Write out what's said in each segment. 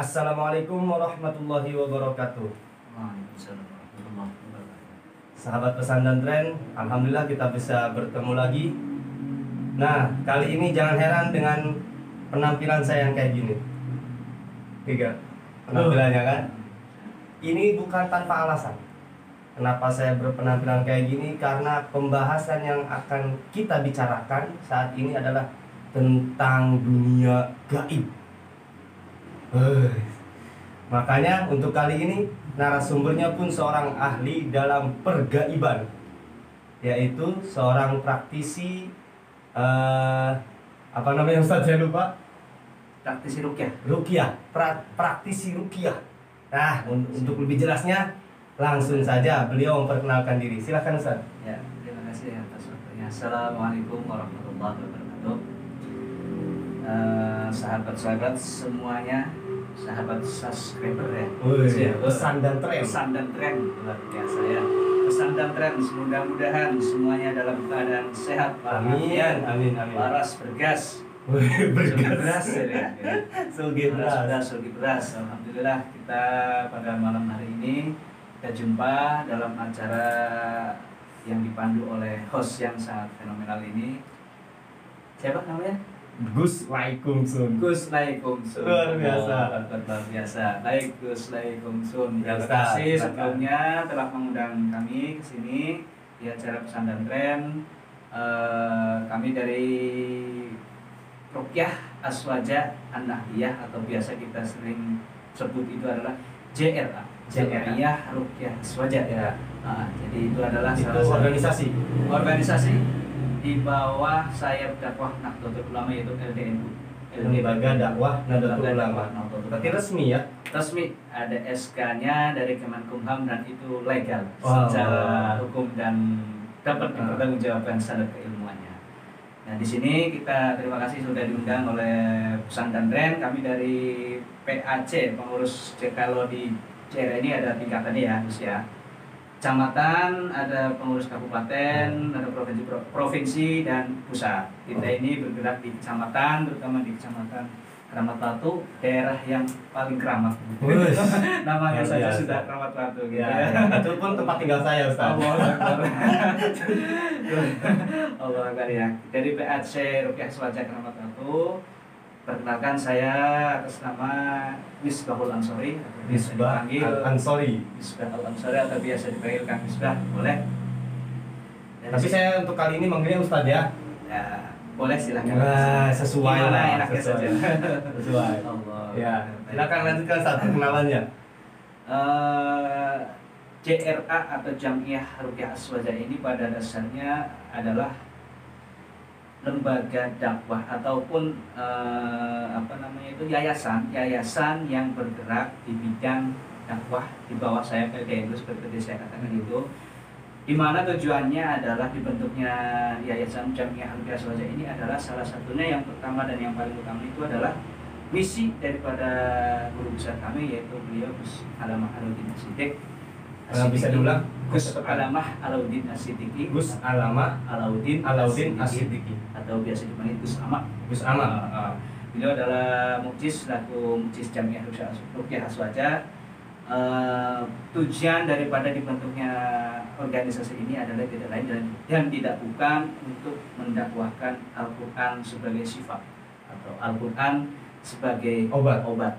Assalamualaikum warahmatullahi wabarakatuh. Waalaikumsalam warahmatullahi wabarakatuh. Sahabat pesan dan tren, alhamdulillah kita bisa bertemu lagi. Nah, kali ini jangan heran dengan penampilan saya yang kayak gini. Tiga penampilannya kan. Ini bukan tanpa alasan. Kenapa saya berpenampilan kayak gini? Karena pembahasan yang akan kita bicarakan saat ini adalah tentang dunia gaib. Hei. Makanya untuk kali ini narasumbernya pun seorang ahli dalam pergaiban yaitu seorang praktisi eh apa namanya Ustaz saya lupa Praktisi rukyah. rukiah pra- praktisi rukiah nah un- untuk lebih jelasnya langsung saja beliau memperkenalkan diri silakan Ustaz Ya, terima kasih atas waktunya. Assalamualaikum warahmatullahi wabarakatuh. Eh, sahabat-sahabat semuanya, sahabat subscriber ya. Wih, Ya, pesan dan tren Pesan dan tren luar biasa ya. Pesan dan tren mudah-mudahan semuanya dalam keadaan sehat amin walafiat, amin amin waras bergas. Sugi beras bergas ya. ya. Sugi beras, beras sugi beras. Alhamdulillah kita pada malam hari ini kita jumpa dalam acara yang dipandu oleh host yang sangat fenomenal ini. Siapa namanya? Gus Waikumsun Gus Lai Kumsun. Luar biasa. Oh, luar biasa. Baik Gus Lai Kumsun. Ya, Terima kasih sebelumnya telah mengundang kami ke sini di acara pesan dan tren. Eh, kami dari Rukyah Aswaja An-Nahdiyah atau biasa kita sering sebut itu adalah JRA. JRA. Rukyah Aswaja ya. Nah, jadi itu adalah itu salah satu organisasi organisasi di bawah sayap dakwah Nahdlatul Ulama yaitu LDNU. lembaga dakwah Nahdlatul Ulama berarti resmi ya resmi ada SK-nya dari Kemenkumham dan itu legal Wow. secara hukum dan dapat Ah. dipertanggungjawabkan standar keilmuannya. Nah di sini kita terima kasih sudah diundang oleh Pesan dan Ren kami dari PAC pengurus C kalau di CR ini ada tingkatannya ya Gus ya. Kecamatan, ada pengurus kabupaten, ada provinsi provinsi dan pusat. Kita Oh. ini bergerak di kecamatan, terutama di kecamatan Keramat Batu, daerah yang paling keramat. Namanya saja sudah Keramat Batu gitu ya, ya. itu pun tempat tinggal saya Ustaz Allah Akbar. Allah Akbar ya. Dari PAC Rupiah Swaja Keramat Batu, perkenalkan saya atas nama Misbahul Ansori. Misbah Ansori Misbah Al Ansori atau biasa dipanggil Kang Misbah, boleh? Dan tapi saya untuk kali ini manggilnya Ustaz ya ya, boleh silakan. Wah, sesuai Gimana lah, enaknya sesuai. saja. sesuai Allah. ya silakan lanjutkan Ustaz perkenalannya Eh, JRA atau Jamiah Rukyah Aswaja ini pada dasarnya adalah lembaga dakwah ataupun eh, apa namanya itu yayasan yayasan yang bergerak di bidang dakwah di bawah saya PDNU seperti tadi saya katakan itu. Di mana tujuannya adalah dibentuknya yayasan Jamiah Rukyah Aswaja ini adalah salah satunya yang pertama dan yang paling utama itu adalah misi daripada guru besar kami yaitu beliau Gus Alamah Alauddin Asidik Eh, bisa diulang? Gus Alamah Alauddin Asidiki. Gus Alama Alauddin Alauddin Asidiki, atau biasa dipanggil Gus Amak. Gus Ama Ah, ah. beliau adalah mukjis selaku mukjis Jamiah Rukyah Aswaja. Eh, tujuan daripada dibentuknya organisasi ini adalah tidak lain dan, dan tidak bukan untuk mendakwahkan Al-Quran sebagai sifat atau Al-Quran sebagai obat. obat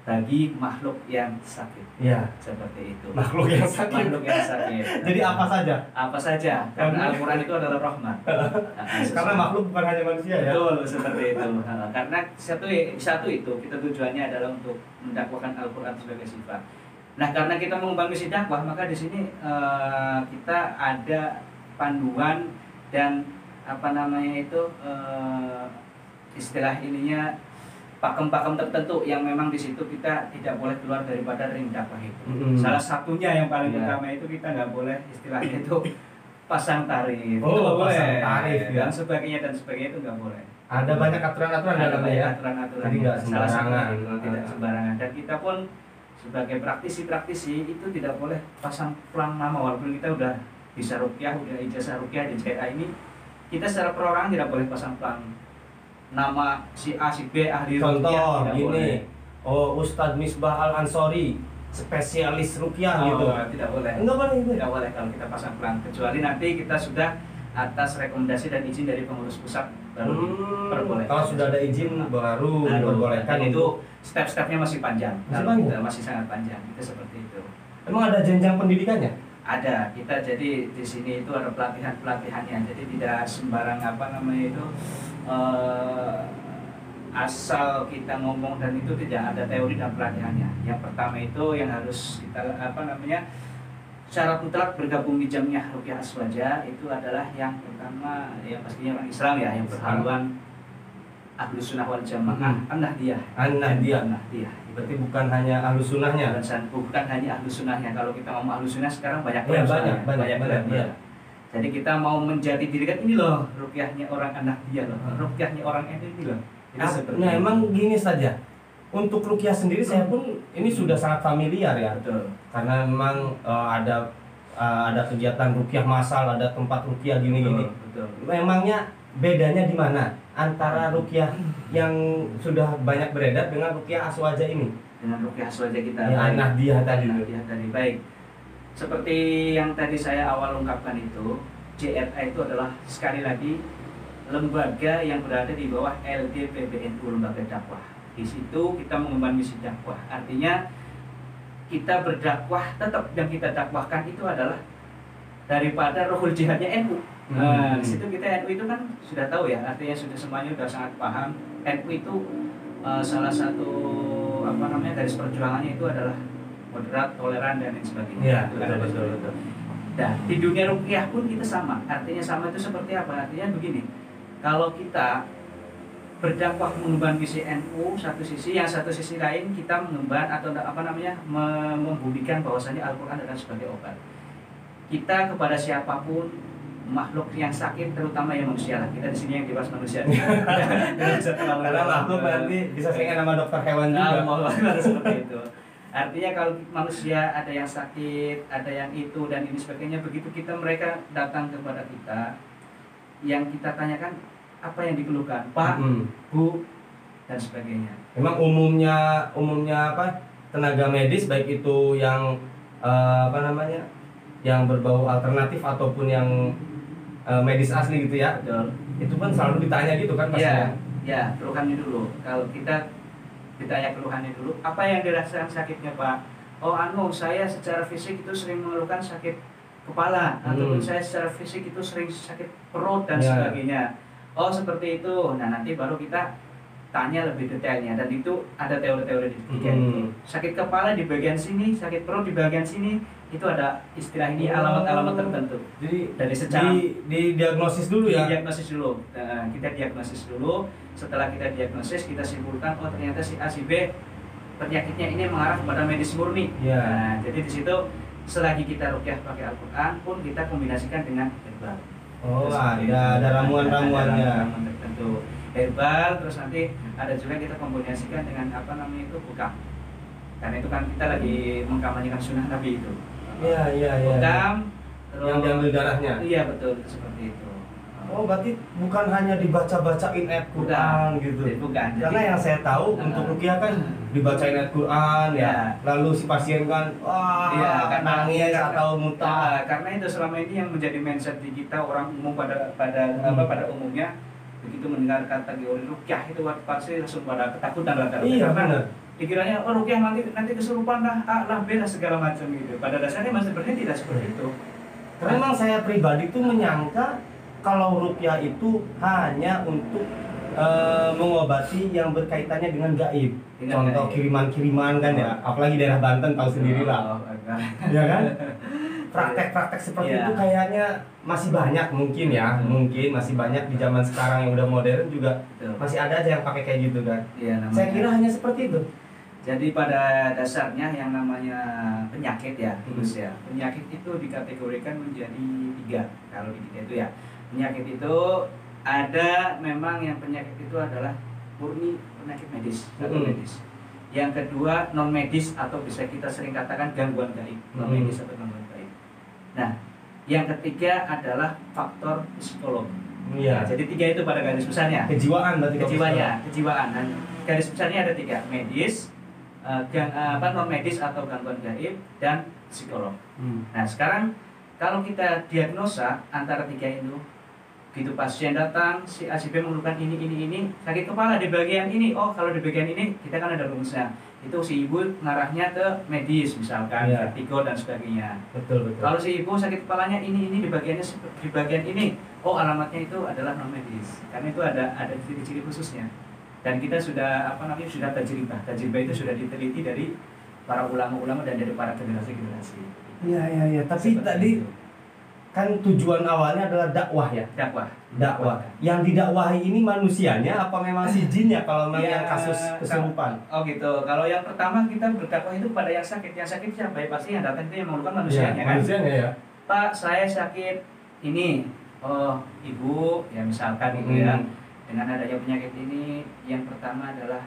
bagi makhluk yang sakit. Ya. Seperti itu. Makhluk yang sakit. Makhluk yang sakit. Jadi apa saja? Apa saja. Karena Al-Quran itu adalah rahmat. Karena makhluk bukan hanya manusia ya? Betul seperti itu. Karena satu satu itu kita tujuannya adalah untuk mendakwakan Al-Quran sebagai sifat. Nah karena kita mengembang misi dakwah maka di sini eh, kita ada panduan dan apa namanya itu eh, istilah ininya pakem-pakem tertentu yang memang di situ kita tidak boleh keluar daripada ring dakwah itu. Mm-mm. Salah satunya yang paling Iya. utama itu kita nggak boleh istilahnya itu pasang tarif. Oh, Itu nggak pasang tarif, ya. dan sebagainya dan sebagainya itu nggak boleh. ada banyak aturan-aturan Ada dalamnya banyak ya aturan-aturan. Jadi nggak Salah satunya sembarangan. itu tidak sembarangan. Dan kita pun sebagai praktisi-praktisi itu tidak boleh pasang pelang nama walaupun kita udah bisa rukyah, udah ijazah rukyah di CRA ini, kita secara perorangan tidak boleh pasang pelang nama si A si B ahli Contoh, rukyah gini. boleh. oh Ustadz Misbah Al Ansori spesialis rukyah gitu. Oh, tidak boleh. Enggak boleh itu. Tidak boleh kalau kita pasang pelang kecuali nanti kita sudah atas rekomendasi dan izin dari pengurus pusat baru Hmm, diperbolehkan. kalau sudah ada izin baru Baru. diperbolehkan Dan itu step-stepnya masih panjang. Masih panjang? masih sangat panjang. Itu seperti itu. Emang ada jenjang pendidikannya? Ada, kita jadi di sini itu ada pelatihan-pelatihannya. Jadi tidak sembarang apa namanya itu eh, asal kita ngomong dan itu tidak ada teori dan pelatihannya. Yang pertama itu yang harus kita apa namanya syarat mutlak bergabung di jamiah rukyah aswaja itu adalah yang pertama ya pastinya orang Islam ya yang berhaluan ahlu sunnah wal jamaah Mhm. an-nahdiyah An-Nahdiyah. an-nahdiyah Berarti bukan hanya ahlu sunnahnya. dan bukan hanya ahlu sunnahnya kalau kita ngomong ahlu sunnah sekarang banyak brand banyak, banyak, banyak, ya. banyak. jadi kita mau menjadi diri kan ini loh rukyahnya orang anak dia loh Hmm. rukyahnya orang ini ini loh Jadi Ah, seperti Nah emang gini saja. Untuk rukyah sendiri saya pun ini sudah sangat familiar ya. betul Karena memang eh, ada eh, ada kegiatan rukyah massal, ada tempat rukyah gini-gini. Memangnya bedanya di mana? Antara rukyah yang sudah banyak beredar dengan rukyah aswaja ini? dengan rukyah aswaja kita. Ya, baik. Nahdiyah tadi. Nahdiyah tadi. Baik. Seperti yang tadi saya awal ungkapkan itu JRA itu adalah sekali lagi lembaga yang berada di bawah LDPBNU lembaga dakwah. Di situ kita mengemban misi dakwah. Artinya kita berdakwah tetap yang kita dakwahkan itu adalah daripada rohul jihadnya NU Nah, di situ kita NU itu kan sudah tahu ya, artinya sudah semuanya sudah sangat paham. NU itu eh, salah satu apa namanya garis perjuangannya itu adalah moderat, toleran dan lain sebagainya. Iya, betul, betul, betul. Nah, di dunia rukyah pun kita sama. Artinya sama itu seperti apa? Artinya begini. Kalau kita berdakwah mengemban misi NU satu sisi, yang satu sisi lain kita mengemban atau apa namanya mem- membumikan bahwasanya Al-Qur'an adalah sebagai obat. Kita kepada siapa pun makhluk yang sakit terutama yang manusia lah kita di sini yang dibahas manusia Karena makhluk berarti bisa singkat nama dokter hewan juga. Nah, seperti itu. Artinya kalau manusia ada yang sakit, ada yang itu dan ini sebagainya, begitu kita mereka datang kepada kita, yang kita tanyakan apa yang dikeluhkan, Pak, Hmm. Bu, dan sebagainya. Memang umumnya umumnya apa tenaga medis baik itu yang eh, apa namanya yang berbau alternatif ataupun yang eh, medis asli gitu ya Betul. itu kan selalu ditanya gitu kan Iya, pastinya. ya, keluhannya dulu. Kalau kita ditanya keluhannya dulu, apa yang dirasakan sakitnya, Pak? Oh, anu, saya secara fisik itu sering mengeluhkan sakit kepala ataupun Hmm. saya secara fisik itu sering sakit perut dan Ya. sebagainya. Oh, seperti itu. Nah, nanti baru kita tanya lebih detailnya dan itu ada teori-teori di tiga Hmm. Sakit kepala di bagian sini, sakit perut di bagian sini, itu ada istilah ini alamat-alamat tertentu. Jadi Dari secara di, di diagnosis dulu ya. diagnosis dulu Nah, kita diagnosis dulu setelah kita diagnosis kita simpulkan oh ternyata si A si B penyakitnya ini mengarah kepada medis murni Iya. nah, jadi di situ selagi kita rukyah pakai Al-Quran pun kita kombinasikan dengan herbal Oh, Terus ada ada ramuan-ramuannya. ramuan tertentu herbal terus nanti ada juga kita kombinasikan dengan apa namanya itu bukam karena itu kan kita lagi mengkampanyekan sunnah Nabi itu Iya, iya, iya. bukam Yang diambil darahnya. iya betul seperti itu Oh, berarti bukan hanya dibaca-bacain ayat Quran gitu. bukan Karena yang saya tahu Nah. untuk rukyah kan dibacain ayat Quran ya. Ya. Lalu si pasien kan wah Iya, karena nangis karena- atau muntah. Nah, karena itu selama ini yang menjadi mindset di kita orang umum pada pada Hmm. apa pada umumnya begitu mendengar kata teori rukyah itu pasti langsung pada ketakutan lah karena Iya, karena pikirannya oh rukyah nanti nanti kesurupan lah A lah B lah segala macam gitu pada dasarnya masih berhenti tidak seperti itu Karena memang saya pribadi tuh menyangka kalau rukyah itu hanya untuk eh, mengobati yang berkaitannya dengan gaib. Dengan Contoh kiriman-kiriman kan ya, apalagi daerah Banten tahu sendiri lah. Oh, agak. ya kan? Praktek-praktek seperti Iya. itu kayaknya masih banyak mungkin ya, Hmm. mungkin masih banyak di zaman sekarang yang udah modern juga Betul. masih ada aja yang pakai kayak gitu kan. Namanya. Saya kira hanya seperti itu. Jadi pada dasarnya yang namanya penyakit ya, Hmm. Gus ya. Penyakit itu dikategorikan menjadi tiga kalau di kita itu ya. Penyakit itu ada memang yang penyakit itu adalah murni penyakit medis atau Hmm. medis. Yang kedua non medis atau bisa kita sering katakan gangguan gaib, non Hmm. medis atau gangguan. Nah, yang ketiga adalah faktor psikolog. Iya. Jadi tiga itu pada garis besarnya Kejiwaan berarti kejiwanya, kejiwaan dan garis besarnya ada tiga, medis, eh, gang- eh, apa non medis atau gangguan gaib dan psikolog. Hmm. Nah sekarang kalau kita diagnosa antara tiga itu, gitu pasien datang si A si B mengeluhkan ini ini ini sakit kepala di bagian ini, oh kalau di bagian ini kita kan ada rumusnya itu si ibu ngarahnya ke medis misalkan Iya. vertigo dan sebagainya. Betul betul. Kalau si ibu sakit kepalanya ini ini di bagiannya di bagian ini, oh alamatnya itu adalah non medis. Karena itu ada ada ciri-ciri khususnya. Dan kita sudah apa namanya sudah tajribah. Tajribah itu sudah diteliti dari para ulama-ulama dan dari para generasi-generasi. Iya iya iya. Tapi Seperti tadi itu. Kan tujuan awalnya adalah dakwah ya. dakwah. Dakwah. Yang didakwahi ini manusianya apa memang si jinnya kalau memang Ya, yang kasus kesurupan? Oh gitu. Kalau yang pertama kita berdakwah itu pada yang sakit. Yang sakit siapa? Ya pasti yang datang itu yang mengeluhkan manusianya kan. manusianya ya. Pak, saya sakit ini. Oh, ibu, ya misalkan gitu ya. Hmm. Dengan adanya penyakit ini, yang pertama adalah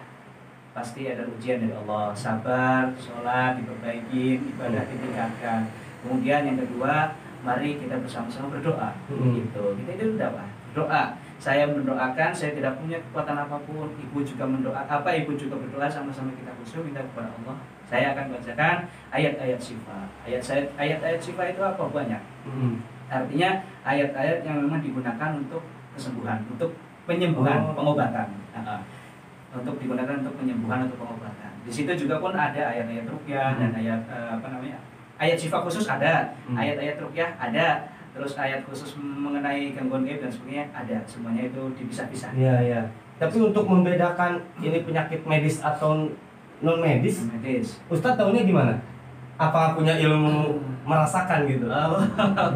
pasti ada ujian dari Allah. Sabar, sholat, diperbaiki, ibadah ditingkatkan. Kemudian yang kedua, mari kita bersama-sama berdoa. Hmm. Gitu. Kita itu dakwah. Doa. Saya mendoakan, saya tidak punya kekuatan apa pun. Ibu juga mendoa apa? Ibu juga berdoa sama-sama kita khusyuk minta kepada Allah. Saya akan bacakan ayat-ayat syifa. Ayat saya ayat-ayat syifa itu apa? Banyak. Hmm. Artinya ayat-ayat yang memang digunakan untuk kesembuhan, untuk penyembuhan, Oh. pengobatan. Ah. Untuk digunakan untuk penyembuhan atau pengobatan. Di situ juga pun ada ayat-ayat rukyah dan Hmm. ayat eh, apa namanya? Ayat syifa khusus ada, Hmm. ayat-ayat rukyah ada, terus ayat khusus mengenai gangguan gaib dan sebagainya ada. Semuanya itu dipisah-pisah. Iya iya. Tapi untuk membedakan ini penyakit medis atau non medis, Medis. Ustadz tahunya gimana? Apa punya ilmu merasakan gitu? Oh.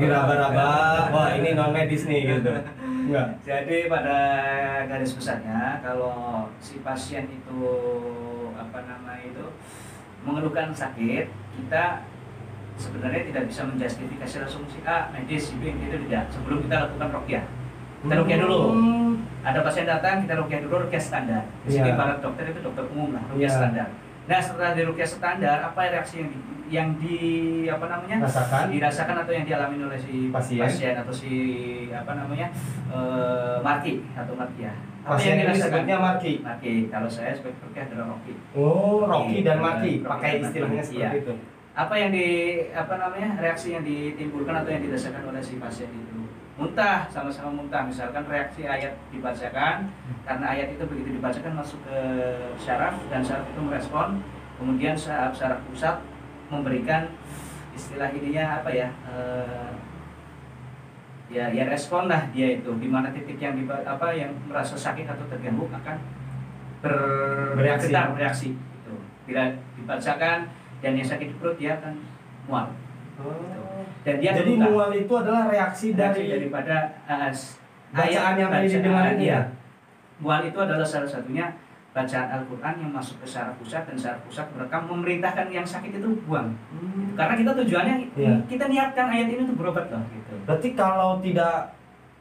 Diraba-raba, wah ini non medis nih gitu. Enggak. Jadi pada garis besarnya kalau si pasien itu apa nama itu mengeluhkan sakit, kita sebenarnya tidak bisa menjustifikasi langsung si A medis, si B itu tidak. Sebelum kita lakukan rokyah, kita rokyah dulu. Hmm. Ada pasien datang, kita rokyah dulu rokyah standar. Di sini Iya. para dokter itu dokter umum lah, rokyah Iya. standar. Nah setelah di rokyah standar, apa reaksi yang di, yang di apa namanya Rasakan. dirasakan atau yang dialami oleh si Pasien. atau si apa namanya eh marki atau marki ya. Apa Pasien ini dirasakan? sebutnya Marki. Marki. Kalau saya sebagai Turki adalah Rocky. Oh, Rocky dan Iya, Marki, pakai istilahnya seperti Iya. itu. Apa yang di apa namanya reaksi yang ditimbulkan atau yang dirasakan oleh si pasien itu? Muntah, sama-sama muntah. Misalkan reaksi ayat dibacakan, karena ayat itu begitu dibacakan masuk ke syaraf dan syaraf itu merespon. Kemudian syaraf syaraf pusat memberikan istilah ininya apa ya? eh, ya ya respon lah dia itu di mana titik yang diba- apa yang merasa sakit atau terganggu akan ber- Bereaksi. bereaksi itu bila dibacakan dan yang sakit perut dia akan mual dan dia Jadi muntah. mual itu adalah reaksi Reaksi dari daripada uh, bacaan yang tadi didengar ini iya. ya. mual itu adalah salah satunya bacaan Al-Quran yang masuk ke syaraf pusat dan syaraf pusat merekam memerintahkan yang sakit itu buang karena kita tujuannya Iya. kita niatkan ayat ini untuk berobat loh gitu Berarti kalau tidak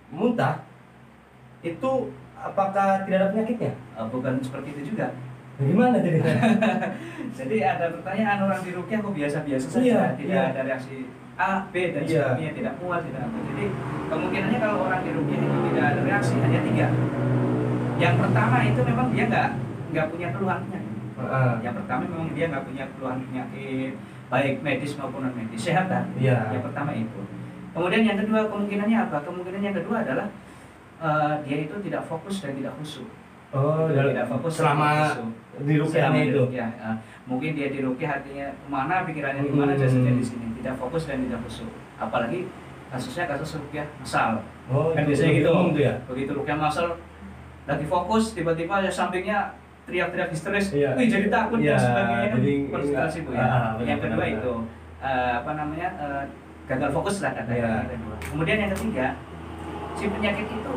muntah itu apakah tidak ada penyakitnya? Uh, bukan seperti itu juga Bagaimana jadi? Jadi ada pertanyaan orang di Rukyah kok biasa-biasa saja, Iya, tidak iya. ada reaksi A, B dan Iya. sebagainya, tidak mual, tidak apa. Jadi kemungkinannya kalau orang di Rukyah itu tidak ada reaksi hanya tiga. Yang pertama itu memang dia nggak nggak punya keluhan penyakit. Yang pertama memang dia nggak punya keluhan penyakit baik medis maupun non medis sehat kan? Iya. Yang pertama itu. Kemudian yang kedua kemungkinannya apa? Kemungkinan yang kedua adalah eh, dia itu tidak fokus dan tidak khusyuk. Oh, Tidak dari- fokus selama tidak khusyuk. di rukyahnya Selama di itu. rukyah, ya. mungkin dia di rukyah artinya ke mana pikirannya di mana Hmm. jasanya di sini tidak fokus dan tidak khusyuk apalagi kasusnya kasus rukyah masal Oh, kan biasanya gitu umum tuh ya. begitu rukyah masal lagi fokus tiba-tiba ya sampingnya teriak-teriak histeris Iya. wih jadi takut Iya, dan sebagainya jadi konsultasi bu ah, ya benar, yang kedua benar, itu eh, apa namanya eh, gagal fokus lah katanya Iya. yang kedua kemudian yang ketiga si penyakit itu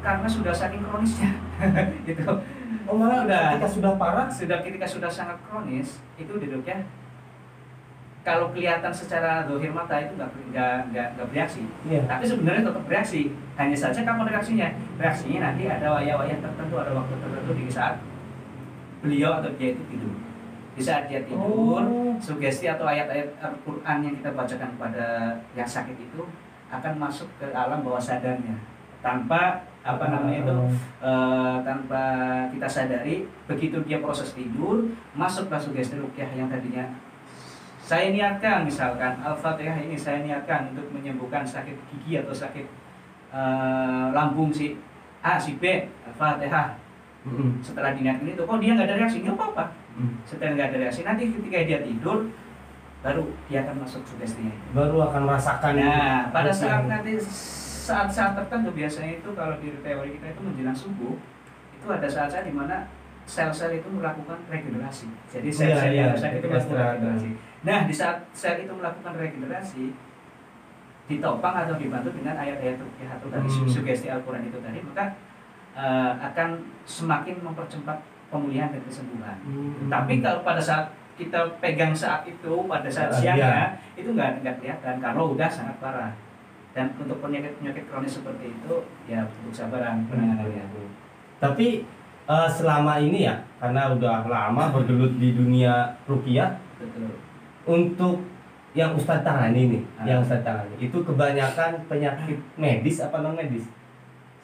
karena sudah saking kronisnya gitu Oh, malah Udah. ketika sudah parah sudah ketika sudah sangat kronis itu duduknya kalau kelihatan secara dohir mata itu nggak nggak nggak bereaksi Iya. tapi sebenarnya tetap bereaksi hanya saja kapan reaksinya reaksinya nanti ada wayah-wayah tertentu ada waktu tertentu di saat beliau atau dia itu tidur di saat dia tidur Oh. sugesti atau ayat-ayat Al-Quran yang kita bacakan pada yang sakit itu akan masuk ke alam bawah sadarnya tanpa apa namanya itu eh, tanpa kita sadari begitu dia proses tidur masuklah sugesti rukyah yang tadinya saya niatkan misalkan al-fatihah ini saya niatkan untuk menyembuhkan sakit gigi atau sakit eh, lambung si A si B al-fatihah. Mm-mm. setelah diniatkan itu kok dia nggak ada reaksi? Nggak apa-apa. Mm. setelah nggak ada reaksi nanti ketika dia tidur baru dia akan masuk sugestinya baru akan merasakan. Nah, pada saat nanti saat-saat tertentu biasanya itu kalau di teori kita itu menjelang subuh itu ada saat-saat di mana sel-sel itu melakukan regenerasi. Jadi sel-sel Iya, iya, yang rusak itu melakukan istirahat. regenerasi. Nah, di saat sel itu melakukan regenerasi ditopang atau dibantu dengan ayat-ayat rukyah atau dari Hmm. sugesti Al-Qur'an itu tadi, maka eh, akan semakin mempercepat pemulihan dan kesembuhan. Mm. Tapi kalau pada saat kita pegang saat itu pada saat Ah, siangnya itu nggak nggak kelihatan kalau udah sangat parah. Dan untuk penyakit penyakit kronis seperti itu ya untuk sabaran penanganannya. Tapi eh, selama ini ya, karena udah lama bergelut di dunia rukiah, Betul. untuk yang Ustadz tangani nih, Ah. yang Ustadz tangani itu kebanyakan penyakit medis apa non medis?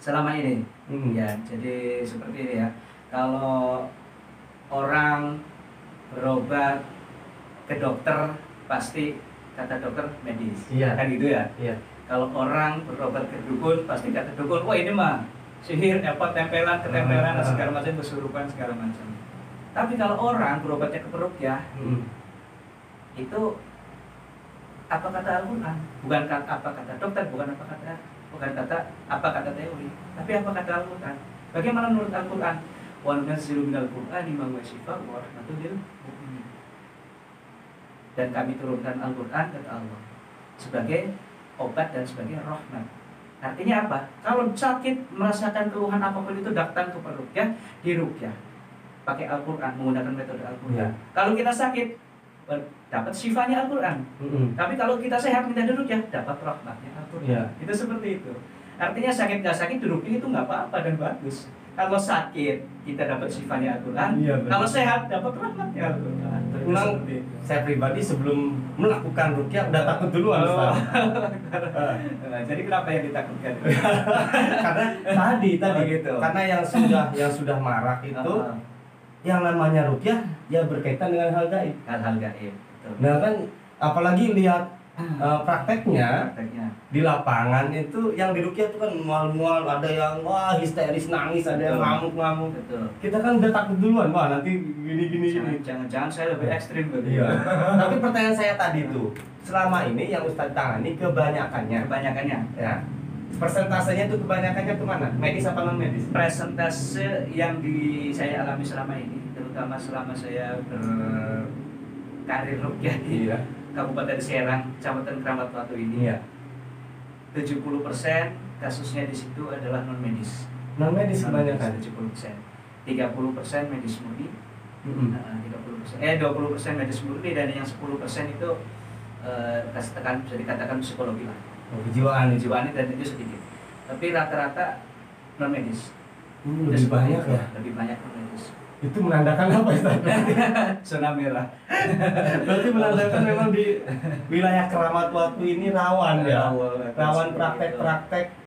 Selama ini Hmm. ya jadi seperti ini ya. Kalau orang berobat ke dokter pasti kata dokter medis. Iya. Kan gitu ya. Iya. Kalau orang berobat ke dukun pasti kata dukun, wah ini mah sihir, apa tempelan, ketempelan, Ah. segala macam, kesurupan segala macam. Tapi kalau orang berobatnya ke perukyah Hmm. itu apa kata Al-Quran? Bukan kata apa kata dokter, bukan apa kata bukan kata apa kata teori, tapi apa kata Al-Quran. Bagaimana menurut Al-Quran? Wa nunazzilu minal Qur'ani ma huwa wa rahmatun lil mu'minin. Dan kami turunkan Al-Quran kata Allah sebagai obat dan sebagai rahmat. Artinya apa? Kalau sakit merasakan keluhan apa pun itu datang ke perukyah, dirukyah. Pakai Al-Quran, menggunakan metode Al-Quran. Iya. Kalau kita sakit, dapat sifanya Al-Quran. Hmm. Tapi kalau kita sehat minta dirukyah, dapat rahmatnya Al-Quran. Iya. Itu seperti itu. Artinya sakit nggak sakit dirukyah itu nggak apa-apa dan bagus. Kalau sakit kita dapat sifanya Al-Quran. Benar. kalau sehat dapat rahmatnya Al-Quran. Memang saya pribadi sebelum melakukan rukiah udah takut duluan Oh. Ustaz. Nah, jadi kenapa yang ditakutkan? karena tadi tadi Oh, gitu. karena yang sudah yang sudah marak itu Ah, yang namanya rukiah ya berkaitan dengan hal gaib. hal-hal gaib. Betul. Nah kan apalagi lihat eh, prakteknya Prakteknya. di lapangan itu yang di rukiah itu kan mual-mual ada yang wah histeris nangis ada yang ngamuk-ngamuk. Kita kan udah takut duluan wah nanti gini gini gini. Jangan- Jangan-jangan saya lebih ekstrim gitu. iya. Tapi pertanyaan saya tadi tuh selama ini yang Ustadz tangani kebanyakannya Kebanyakannya. ya persentasenya itu kebanyakannya ke mana medis apa non medis presentase yang di saya alami selama ini, terutama selama saya berkarir rukyah di iya Kabupaten Serang, Kecamatan Keramat Batu ini, iya 70% kasusnya di situ adalah non medis. non medis kebanyakan 70%. 30% medis murni, Mm-mm. Nah, 30%. Eh 20% medis murni dan yang 10% itu eh katakan bisa dikatakan psikologi lah. Oh, kejiwaan itu Kejiwaan dan itu sedikit. Tapi rata-rata non medis. Hmm, lebih banyak ya Lebih banyak non medis. Itu menandakan apa Ustadz? Zona merah. Berarti menandakan memang di wilayah keramat waktu ini rawan ya Rawan, praktek-praktek